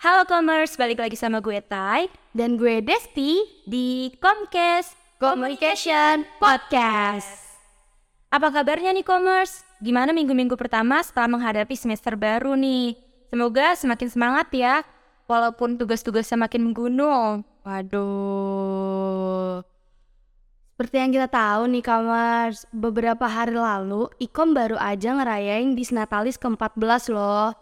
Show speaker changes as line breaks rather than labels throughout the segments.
Halo Commerce, balik lagi sama gue Tai
Dan gue Desti
di Comcast
Communication Podcast.
Apa kabarnya nih Commerce? Gimana minggu-minggu pertama setelah menghadapi semester baru nih? Semoga semakin semangat ya, walaupun tugas-tugasnya makin menggunung.
Waduh. Seperti yang kita tahu nih Kamars, beberapa hari lalu Ikom baru aja ngerayain Disnatalis ke-14 loh.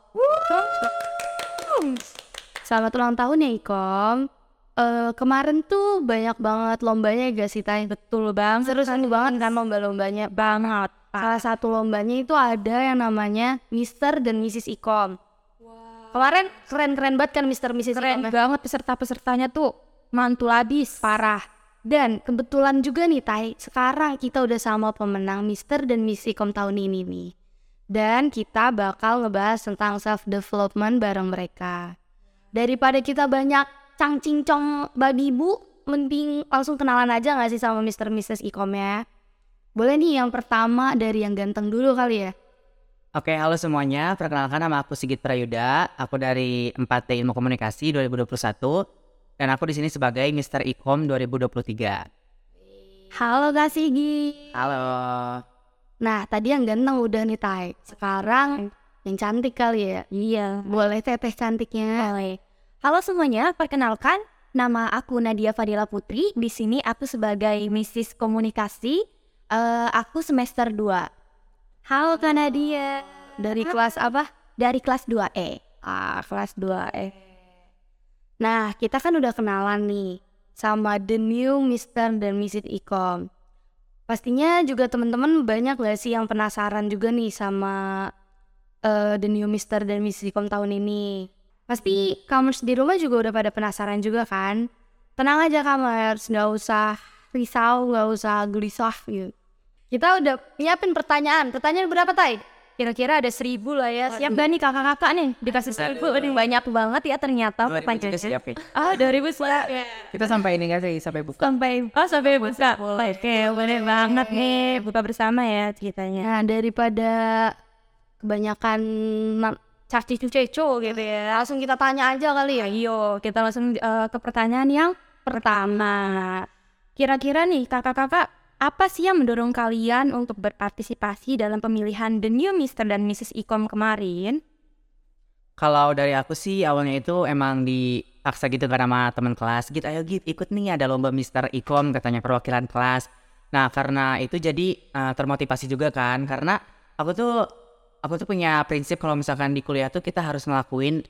Selamat ulang tahun ya Ikom. Eh kemarin tuh banyak banget lombanya ya gak sih Tay?
Betul bang,
Seru-seru banget kan lomba-lombanya.
banget.
Salah satu lombanya itu ada yang namanya Mr. dan Mrs. Ikom. Kemarin keren-keren banget kan Mr. Mrs.
Keren
Ikom ya?
banget peserta-pesertanya tuh mantul abis.
Parah. Dan kebetulan juga nih Tai, sekarang kita udah sama pemenang Mr. dan Miss Ikom tahun ini nih. Dan kita bakal ngebahas tentang self development bareng mereka. Daripada kita banyak cang-cincong babi bu, mending langsung kenalan aja gak sih sama Mr. Mrs. Ikom ya? Boleh nih yang pertama dari yang ganteng dulu kali ya?
Oke, halo semuanya. Perkenalkan nama aku Sigit Prayuda. Aku dari 4T Ilmu Komunikasi 2021 dan aku di sini sebagai Mr. Ikom 2023.
Halo Kak Sigi.
Halo.
Nah, tadi yang ganteng udah nih Tai. Sekarang yang cantik kali ya?
Iya.
Boleh teteh cantiknya?
Boleh. Halo semuanya, perkenalkan nama aku Nadia Fadila Putri. Di sini aku sebagai Mrs. Komunikasi. Eh, aku semester 2. Halo Kak Nadia.
Dari kelas apa?
Dari kelas 2E.
Ah, kelas 2 eh. Nah, kita kan udah kenalan nih sama the new Mr. dan Mrs. Ikom. Pastinya juga temen-temen banyak gak sih yang penasaran juga nih sama eh, the new Mr. dan Mrs. Ikom tahun ini. Pasti kamers di rumah juga udah pada penasaran juga kan? Tenang aja kamers, nggak usah risau, nggak usah gelisah gitu. Kita udah nyiapin pertanyaan. Pertanyaan berapa, Tai?
Kira-kira ada seribu lah ya. Siap gak nih kakak-kakak nih? Dikasih seribu. Ini banyak banget ya ternyata
2000 juga
pertanyaannya.
siap ya.
Ah, 2000 siap.
Kita sampai ini nggak sih? Sampai buka.
Sampai, oh sampai buka. Boleh. Oke, boleh banget nih. Buka bersama ya ceritanya.
Nah, daripada kebanyakan caci ceco gitu ya. Langsung kita tanya aja kali ya.
Ayo, kita langsung eh, ke pertanyaan yang pertama. Kira-kira nih kakak-kakak, apa sih yang mendorong kalian untuk berpartisipasi dalam pemilihan The New Mr. dan Mrs. Ikom kemarin?
Kalau dari aku sih awalnya itu emang dipaksa gitu kan sama teman kelas. Gitu, ayo Git, ikut nih ada lomba Mr. Ikom katanya perwakilan kelas. Nah, karena itu jadi eh, termotivasi juga kan. Karena aku tuh aku tuh punya prinsip kalau misalkan di kuliah tuh kita harus ngelakuin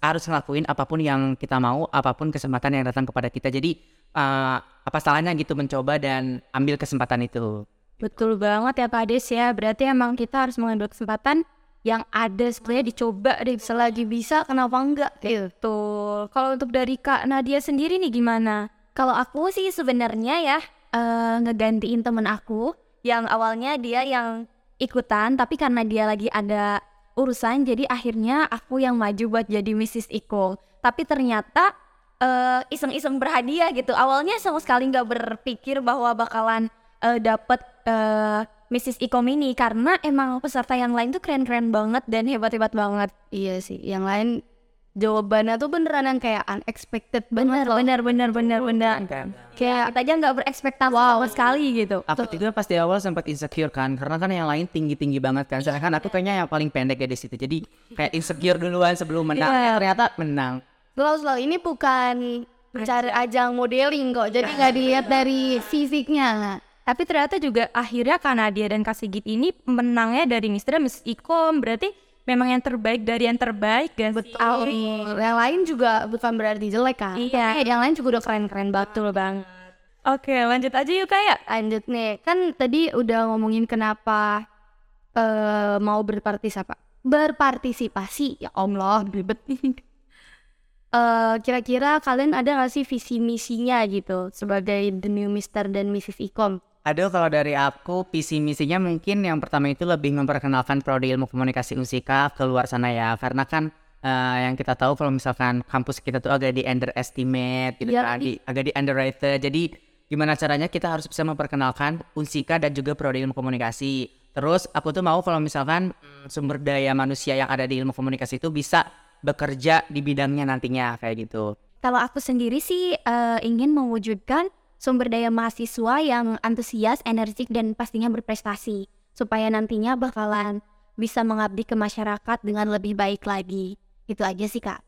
harus ngelakuin apa pun yang kita mau, apa pun kesempatan yang datang kepada kita. Jadi eh, apa salahnya gitu mencoba dan ambil kesempatan itu.
Betul banget ya Pak Des ya. Berarti emang kita harus mengambil kesempatan yang ada sebenarnya dicoba deh.
Selagi bisa kenapa enggak? Gitu.
Kalau untuk dari Kak Nadia sendiri nih gimana?
Kalau aku sih sebenarnya ya eh, ngegantiin temen aku yang awalnya dia yang ikutan tapi karena dia lagi ada urusan jadi akhirnya aku yang maju buat jadi Mrs. Iko. Tapi ternyata eh, iseng-iseng berhadiah gitu. Awalnya sama sekali nggak berpikir bahwa bakalan eh, dapet eh, Mrs. Ikom ini karena emang peserta yang lain tuh keren-keren banget dan hebat-hebat banget.
Iya sih. Yang lain jawabannya tuh beneran yang kayak unexpected banget
Bener,
loh.
bener, bener, bener, bener.
Kayak
Kita aja nggak berekspektasi sama sekali gitu.
Aku juga pas di awal sempat insecure kan, karena kan yang lain tinggi-tinggi banget kan. Sedangkan aku kayaknya yang paling pendek ya di situ. Jadi kayak insecure duluan sebelum menang.
Iya.
Eh, ternyata menang.
Slow-slow ini bukan mencari ajang modeling kok. Jadi nggak dilihat dari fisiknya.
Tapi ternyata juga akhirnya Kak Nadia dan Kak Sigit ini menangnya dari Mr. dan Mrs. Ikom. Berarti memang yang terbaik dari yang terbaik kan?
Betul. Yang lain juga bukan berarti jelek kan?
Iya.
Yang lain juga udah keren-keren banget.
Betul banget. Oke, lanjut aja yuk Kak ya.
Lanjut nih, kan tadi udah ngomongin kenapa eh mau berpartisipasi. Berpartisipasi, ya Allah, ribet. Eh kira-kira kalian ada gak sih visi misinya gitu sebagai the new Mr. dan Mrs. Ikom?
Aduh kalau dari aku visi misinya mungkin yang pertama itu lebih memperkenalkan prodi ilmu komunikasi Unsika ke luar sana ya. Karena kan eh, yang kita tahu kalau misalkan kampus kita tuh agak di underestimate gitu
Iya,
kan, di, agak di underrated. Jadi gimana caranya kita harus bisa memperkenalkan Unsika dan juga prodi ilmu komunikasi. Terus aku tuh mau kalau misalkan mm, sumber daya manusia yang ada di ilmu komunikasi itu bisa bekerja di bidangnya nantinya kayak gitu.
Kalau aku sendiri sih eh, ingin mewujudkan sumber daya mahasiswa yang antusias, energik, dan pastinya berprestasi. Supaya nantinya bakalan bisa mengabdi ke masyarakat dengan lebih baik lagi. Itu aja sih kak.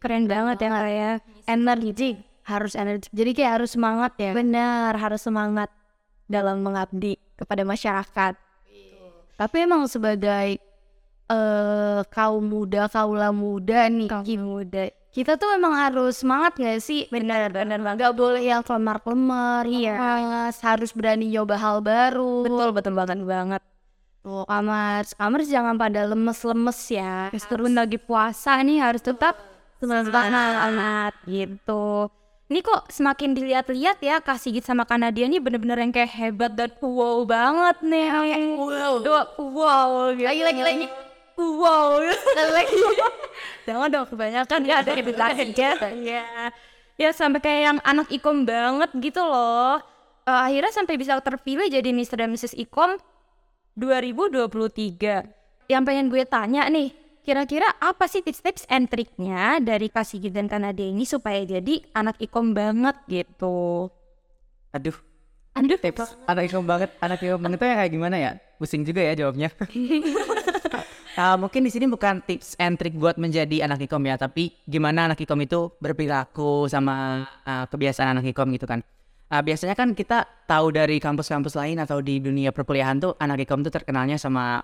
Keren banget ya kak ya.
Energik, harus energik. Jadi kayak harus semangat ya.
Benar, harus semangat dalam mengabdi kepada masyarakat.
Tapi emang sebagai eh kaum muda, kaula muda nih,
Kaum
muda. Kita tuh emang harus semangat gak sih?
Benar, benar banget.
Gak boleh yang kelemar-kelemar,
Iya.
lemas, harus berani nyoba hal baru.
Betul, betul banget banget.
Tuh, kamar, kamar jangan pada lemes-lemes ya.
Meskipun lagi puasa nih harus tetap semangat gitu. Ini kok semakin dilihat-lihat ya Kak Sigit sama Kak Nadia ini bener-bener yang kayak hebat dan wow banget nih. Wow. wow. Gitu.
Lagi, lagi, lagi.
Wow. lagi. Jangan dong kebanyakan ya ada edukasinya. Ya. Ya sampai kayak yang anak ikom banget gitu loh. Eh, akhirnya sampai bisa terpilih jadi Mr. dan Mrs. Ikom 2023. Yang pengen gue tanya nih, kira-kira apa sih tips-tips and triknya dari Kak Sigit dan Kanada ini supaya jadi anak ikom banget gitu?
Aduh,
Aduh,
tips anak ikom banget, anak ikom banget itu yang kayak gimana ya? Pusing juga ya jawabnya. Ah, mungkin di sini bukan tips and trick buat menjadi anak ikom ya, tapi gimana anak ikom itu berperilaku sama ah, kebiasaan anak ikom gitu kan. Ah, biasanya kan kita tahu dari kampus-kampus lain atau di dunia perkuliahan tuh anak ikom tuh terkenalnya sama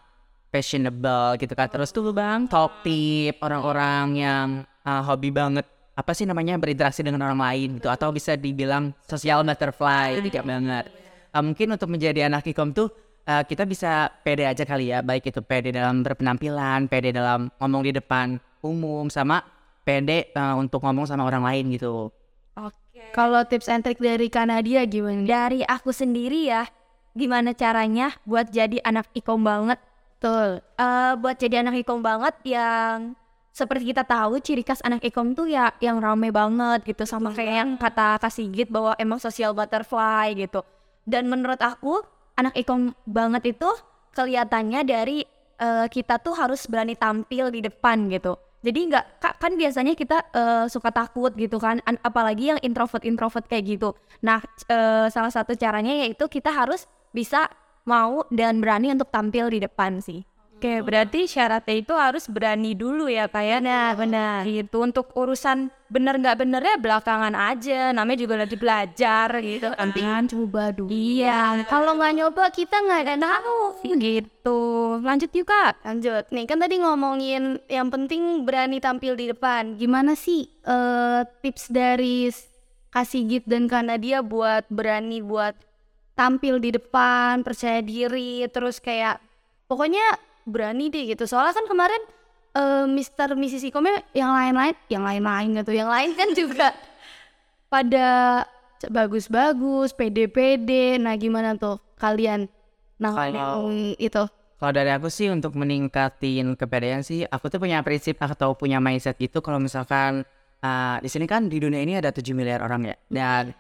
fashionable gitu kan. Terus tuh bang talk tip orang-orang yang ah, hobi banget apa sih namanya berinteraksi dengan orang lain gitu atau bisa dibilang social butterfly tidak banget. Ah, mungkin untuk menjadi anak ikom tuh eh, kita bisa pede aja kali ya, baik itu pede dalam berpenampilan, pede dalam ngomong di depan umum, sama pede eh, untuk ngomong sama orang lain gitu.
Oke.
Kalau tips and trick dari Kanadia gimana?
Dari aku sendiri ya, gimana caranya buat jadi anak ikom banget?
Betul.
Eh, buat jadi anak ikom banget yang seperti kita tahu ciri khas anak ikom tuh ya yang rame banget gitu sama kayak yang kata Kak Sigit bahwa emang social butterfly gitu. Dan menurut aku anak ikom banget itu kelihatannya dari eh, kita tuh harus berani tampil di depan gitu. Jadi nggak ka- kan biasanya kita eh, suka takut gitu kan, an- apalagi yang introvert introvert kayak gitu. Nah eh, salah satu caranya yaitu kita harus bisa mau dan berani untuk tampil di depan sih.
Oke, berarti syaratnya itu harus berani dulu ya kayak nah benar gitu untuk urusan bener nggak benernya belakangan aja namanya juga lagi belajar gitu kan
Coba dulu.
iya
Kalau nggak nyoba kita nggak ada tahu.
gitu lanjut yuk kak
Lanjut. Nih kan tadi ngomongin yang penting berani tampil di depan. Gimana sih eh, tips dari Kak Sigit dan Kanadia buat berani buat tampil di depan, percaya diri, terus kayak pokoknya berani deh gitu. Soalnya kan kemarin eh, Mr. Mrs. Ikomnya yang lain-lain, yang lain-lain gitu, yang lain kan juga pada bagus-bagus, pede-pede. Nah gimana tuh kalian? Nah
Kalau-
itu.
Kalau dari aku sih untuk meningkatin kepedean sih, aku tuh punya prinsip atau punya mindset gitu kalau misalkan ah, di sini kan di dunia ini ada 7 miliar orang ya dan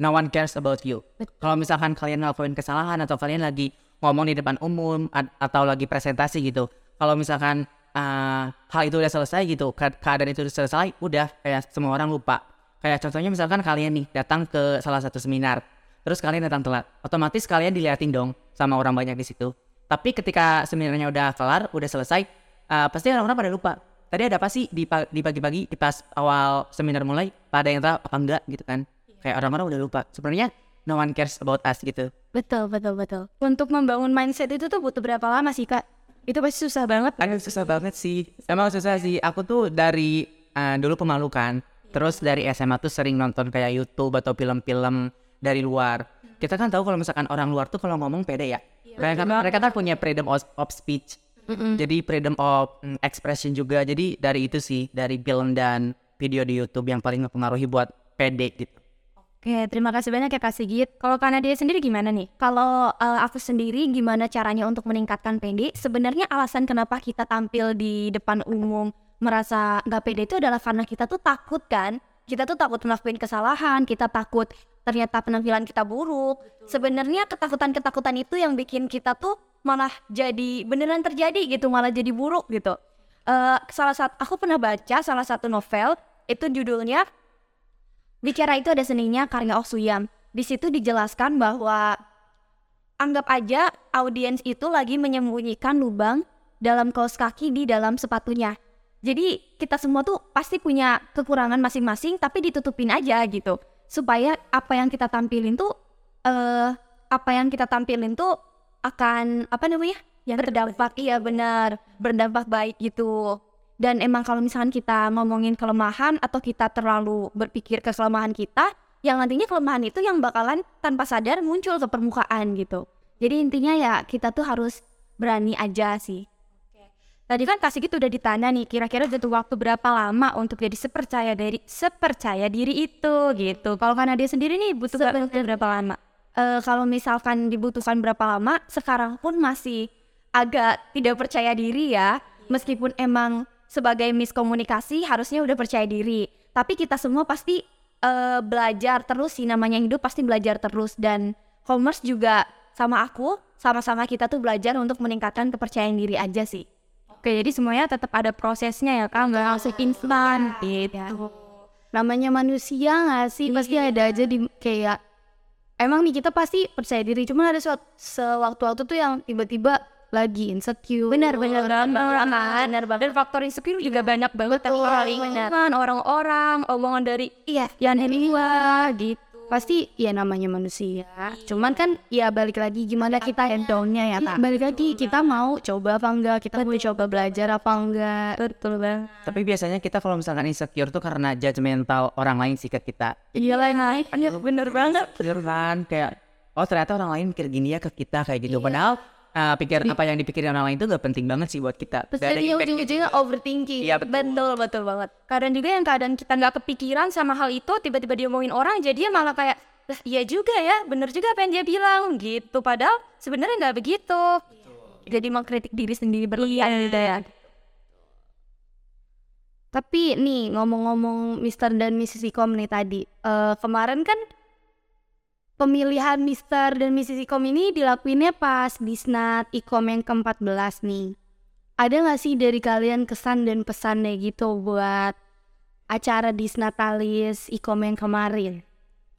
no one cares about you. Kalau misalkan kalian ngelakuin kesalahan atau kalian lagi ngomong di depan umum atau lagi presentasi gitu, kalau misalkan ah, hal itu udah selesai gitu, ke- keadaan itu udah selesai, udah kayak semua orang lupa. Kayak contohnya misalkan kalian nih datang ke salah satu seminar, terus kalian datang telat, otomatis kalian diliatin dong sama orang banyak di situ. Tapi ketika seminarnya udah kelar, udah selesai, uh, pasti orang-orang pada lupa. Tadi ada apa sih di, pa- di pagi-pagi, di pas awal seminar mulai, pada yang tahu apa enggak gitu kan. Kayak orang-orang udah lupa. Sebenarnya no one cares about us gitu.
Betul, betul, betul.
untuk membangun mindset itu tuh butuh berapa lama sih kak itu pasti susah banget
Aduh susah banget sih. Emang susah sih. Aku tuh dari uh, dulu pemalu kan. Terus dari SMA tuh sering nonton kayak YouTube atau film-film dari luar. Kita kan tahu kalau misalkan orang luar tuh kalau ngomong pede ya. Mereka, mereka kan punya freedom of, of speech. Jadi freedom of mm, expression juga. Jadi dari itu sih, dari film dan video di YouTube yang paling mempengaruhi buat pede gitu.
Oke terima kasih banyak ya kak Sigit kalau Kanada sendiri gimana nih
Kalau eh, aku sendiri gimana caranya untuk meningkatkan pede? Sebenarnya alasan kenapa kita tampil di depan umum merasa nggak pede itu adalah karena kita tuh takut kan. Kita tuh takut melakukan kesalahan, kita takut ternyata penampilan kita buruk. Sebenarnya ketakutan-ketakutan itu yang bikin kita tuh malah jadi beneran terjadi gitu, malah jadi buruk gitu.
Eh, salah satu aku pernah baca salah satu novel itu judulnya bicara itu ada seninya karya Oh Suyam. Di situ dijelaskan bahwa anggap aja audiens itu lagi menyembunyikan lubang dalam kaos kaki di dalam sepatunya. Jadi kita semua tuh pasti punya kekurangan masing-masing tapi ditutupin aja gitu. Supaya apa yang kita tampilin tuh eh apa yang kita tampilin tuh akan apa namanya? yang berdampak iya benar, berdampak baik gitu. Dan emang kalau misalkan kita ngomongin kelemahan atau kita terlalu berpikir ke kelemahan kita, yang nantinya kelemahan itu yang bakalan tanpa sadar muncul ke permukaan gitu. Jadi intinya ya kita tuh harus berani aja sih.
Tadi kan kasih gitu udah ditanya nih, kira-kira butuh waktu berapa lama untuk jadi sepercaya dari sepercaya diri itu gitu. Kalau karena dia sendiri nih butuh waktu berapa lama?
Eh kalau misalkan dibutuhkan berapa lama, sekarang pun masih agak tidak percaya diri ya. Meskipun emang sebagai miskomunikasi harusnya udah percaya diri. Tapi kita semua pasti eh, belajar terus sih namanya hidup pasti belajar terus dan commerce juga sama aku sama-sama kita tuh belajar untuk meningkatkan kepercayaan diri aja sih.
Oke, jadi semuanya tetap ada prosesnya ya kan, nggak langsung instan gitu.
namanya manusia nggak sih pasti ada aja di kayak emang nih kita pasti percaya diri cuman ada sewaktu-waktu tuh yang tiba-tiba lagi insecure
Benar benar benar banget. Benar banget.
Dan faktor insecure juga banyak banget yang orang orang-orang, omongan dari
Iya.
yang luar gitu.
pasti ya namanya manusia cuman kan ya balik lagi gimana kita handle-nya ya tak balik lagi kita mau coba apa enggak kita mau coba belajar apa enggak
Betul banget.
Tapi biasanya kita kalau misalkan insecure tuh karena judgmental orang lain sih ke kita.
Iya lah, iya bener banget.
Bener kan kayak oh ternyata orang lain mikir gini ya ke kita kayak gitu. Padahal uh, pikir apa yang dipikirin orang lain itu gak penting banget sih buat kita. impact.
ujung-ujungnya overthinking
Iya betul.
Betul betul banget.
Kadang juga yang keadaan kita nggak kepikiran sama hal itu, tiba-tiba diomongin orang, jadi malah kayak, "Lah, iya juga ya, bener juga apa yang dia bilang gitu. Padahal sebenarnya nggak begitu.
Jadi mengkritik diri sendiri berlebihan gitu ya.
Tapi nih ngomong-ngomong Mr. dan Mrs. Ikom nih tadi, eh, kemarin kan pemilihan Mr. dan Mrs. Ikom ini dilakuinnya pas di Snat Ikom yang ke-14 nih. Ada nggak sih dari kalian kesan dan pesannya gitu buat acara di Snatalis Ikom yang kemarin?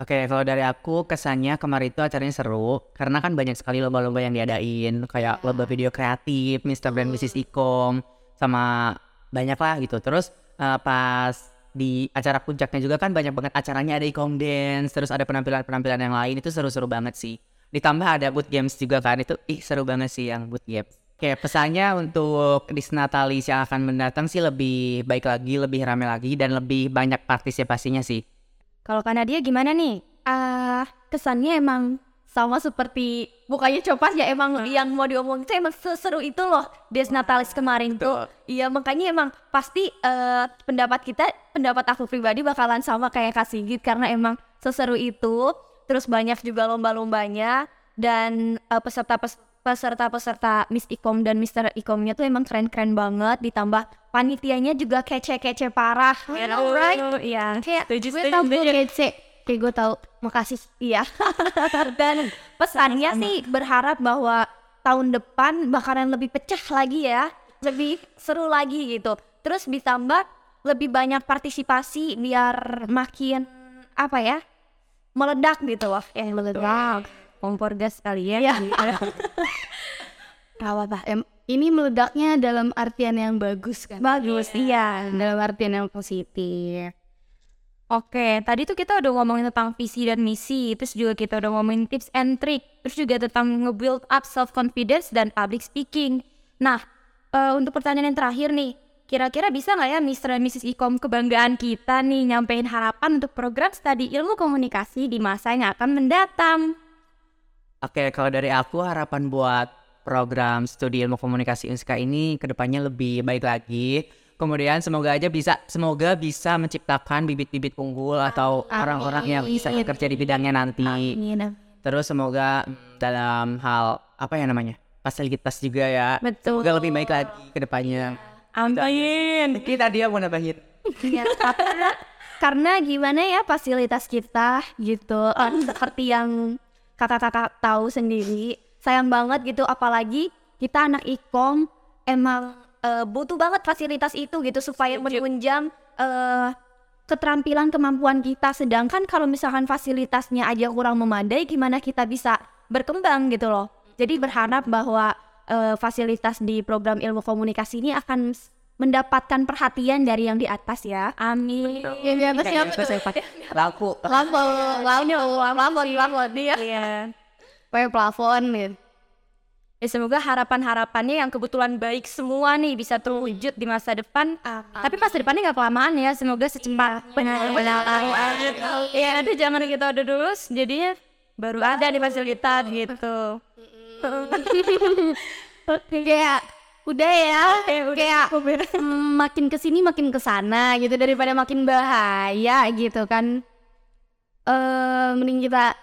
Oke, kalau dari aku kesannya kemarin itu acaranya seru karena kan banyak sekali lomba-lomba yang diadain kayak lomba video kreatif, Mr. dan Mrs. Ikom sama banyak lah gitu. Terus eh, pas di acara puncaknya juga kan banyak banget acaranya ada Ikom Dance, terus ada penampilan-penampilan yang lain itu seru-seru banget sih. Ditambah ada boot games juga kan itu ih seru banget sih yang boot games. Oke, pesannya untuk Disnatalis yang akan mendatang sih lebih baik lagi, lebih rame lagi dan lebih banyak partisipasinya sih.
Kalau karena dia gimana nih?
Ah, kesannya emang sama seperti bukannya copas ya emang yang mau diomongin itu emang seseru itu loh Des Natalis kemarin tuh. Iya makanya emang pasti eh, pendapat kita, pendapat aku pribadi bakalan sama kayak Kak Sigit karena emang seseru itu. Terus banyak juga lomba-lombanya dan eh, peserta pes- peserta-peserta Miss Ikom dan Mister Ikomnya tuh emang keren-keren banget ditambah panitianya juga kece-kece parah. Right?
Iya.
Kayak
Setuju,
Gue gue kece, kayak gue tau. Makasih.
Iya. Dan pesannya sih berharap bahwa tahun depan bakalan lebih pecah lagi ya, lebih seru lagi gitu. Terus ditambah lebih banyak partisipasi biar makin apa ya? meledak gitu loh. Ya meledak.
Kompor gas kali ya.
Gak apa-apa. Em, ini meledaknya dalam artian yang bagus kan?
Bagus, iya.
Dalam artian yang positif.
Oke, tadi tuh kita udah ngomongin tentang visi dan misi, terus juga kita udah ngomongin tips and trick, terus juga tentang nge-build up self-confidence dan public speaking. Nah, eh, untuk pertanyaan yang terakhir nih, kira-kira bisa nggak ya Mr. dan Mrs. Ikom kebanggaan kita nih nyampein harapan untuk program studi ilmu komunikasi di masa yang akan mendatang?
Oke, kalau dari aku harapan buat program studi ilmu komunikasi Unska ini ke depannya lebih baik lagi. Kemudian semoga aja bisa, semoga bisa menciptakan bibit-bibit unggul atau orang-orang yang bisa kerja di bidangnya nanti. Terus semoga dalam hal apa ya namanya fasilitas juga ya.
Betul.
Semoga lebih baik lagi ke depannya.
Amin.
Kita dia mau nambahin.
Iya, karena, karena gimana ya fasilitas kita gitu eh, seperti yang kakak-kakak tahu sendiri sayang banget gitu apalagi kita anak ikom emang
eh, butuh banget fasilitas itu gitu supaya menunjang eh,
keterampilan kemampuan kita sedangkan kalau misalkan fasilitasnya aja kurang memadai gimana kita bisa berkembang gitu loh jadi berharap bahwa eh, fasilitas di program ilmu komunikasi ini akan mendapatkan perhatian dari yang di atas ya amin
Ya, di atas siapa tuh?
Laku.
Lampu, lampu, lampu, lampu, dia.
Iya.
Kayak plafon gitu.
Ya, semoga harapan-harapannya yang kebetulan baik semua nih bisa terwujud di masa depan. Tapi masa depannya nggak kelamaan ya, semoga secepat. Benar, benar. Ya, nanti jangan kita udah dulu, jadinya baru ada di fasilitas gitu.
Kayak udah ya, kayak mm, makin ke sini makin ke sana gitu daripada makin bahaya gitu kan. Eh mending kita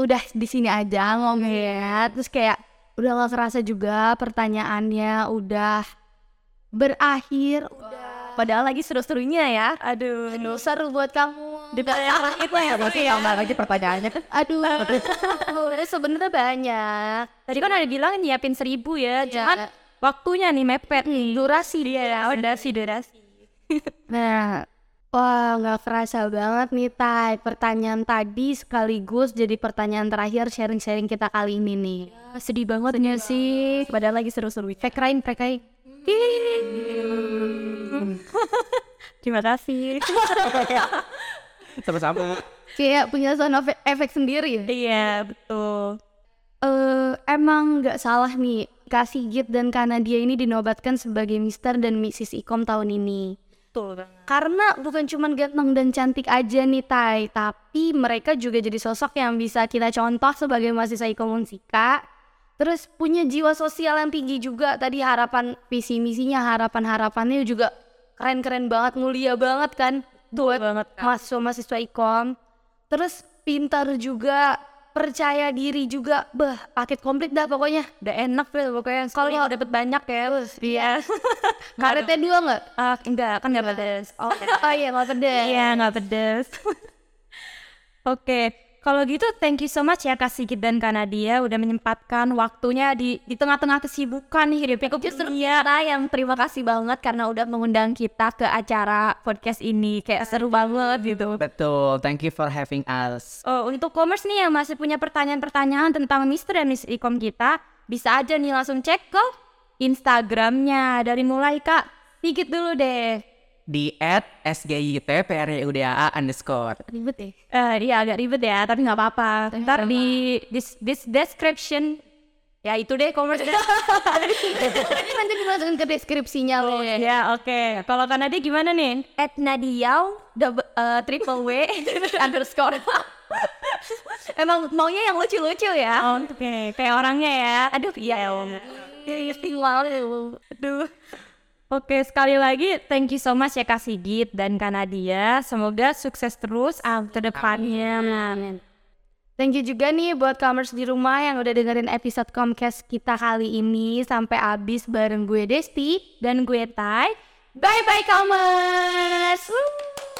udah di sini aja ngomongnya, terus kayak udah gak kerasa juga pertanyaannya udah berakhir, udah
padahal lagi seru-serunya ya.
Aduh,
Aduh, seru buat kamu.
di belakang itu ya
Masih tambah lagi pertanyaannya.
Aduh, sebenarnya banyak.
Tadi kan ada bilang nyiapin seribu ya, cuman
Ya.
waktunya nih mepet nih.
Durasi
Dia ya, durasi, durasi.
Nah, wah nggak kerasa banget nih Tai. Pertanyaan tadi sekaligus jadi pertanyaan terakhir sharing-sharing kita kali ini nih.
Sedih banget ya sih, padahal lagi seru-seru.
Pekrain, pekrain.
Terima kasih.
Sama-sama.
Kayak punya sound efek, efek sendiri ya.
Iya, betul.
Eh, emang nggak salah nih. Kasih Git dan Kanadia ini dinobatkan sebagai Mr. dan Mrs. Ikom tahun ini.
Betul banget.
Karena bukan cuma ganteng dan cantik aja nih Tai, tapi mereka juga jadi sosok yang bisa kita contoh sebagai mahasiswa Ikom Unsika. Terus punya jiwa sosial yang tinggi juga. Tadi harapan visi misinya, harapan harapannya juga keren-keren banget, mulia banget kan. Buat
banget,
mahasiswa mahasiswa Ikom. Terus pintar juga, percaya diri juga. Bah, paket komplit dah pokoknya.
Udah enak tuh pokoknya. Kalau dapat banyak ya. Iya.
Karetnya dua nggak?
Ah, enggak, kan enggak pedes. Oh,
Oh iya, nggak pedes.
iya, enggak pedes. Oke, kalau gitu thank you so much ya Kak Sigit dan Kanadia udah menyempatkan waktunya di di tengah-tengah kesibukan hidupnya
Justru
Iya.
kita yang terima kasih banget karena udah mengundang kita ke acara podcast ini. Kayak seru banget gitu.
Betul. Thank you for having us.
Oh, untuk commerce nih yang masih punya pertanyaan-pertanyaan tentang Mr. dan Miss Ecom kita, bisa aja nih langsung cek ke Instagramnya. Dari mulai Kak, Sigit dulu deh.
Di at sgytprudaa underscore.
Ribet ya?
Eh, iya agak ribet ya, tapi nggak apa-apa. Ntar di this, this description, ya itu deh commerce.
Ini nanti dimasukin ke deskripsinya loh.
ya oke. Kalau Kanadi gimana nih?
At Nadiau double, eh, triple W underscore. Emang maunya yang lucu-lucu ya.
Oh, Oke, kayak orangnya ya.
Aduh iya.
Aduh. Oke, sekali lagi thank you so much ya Kak Sigit dan Kanadia. Semoga sukses terus ke depannya. Amin.
Thank you juga nih buat commerce di rumah yang udah dengerin episode Comcast kita kali ini sampai habis bareng gue Desti.
Dan gue Tai.
Bye bye commerce. Woo!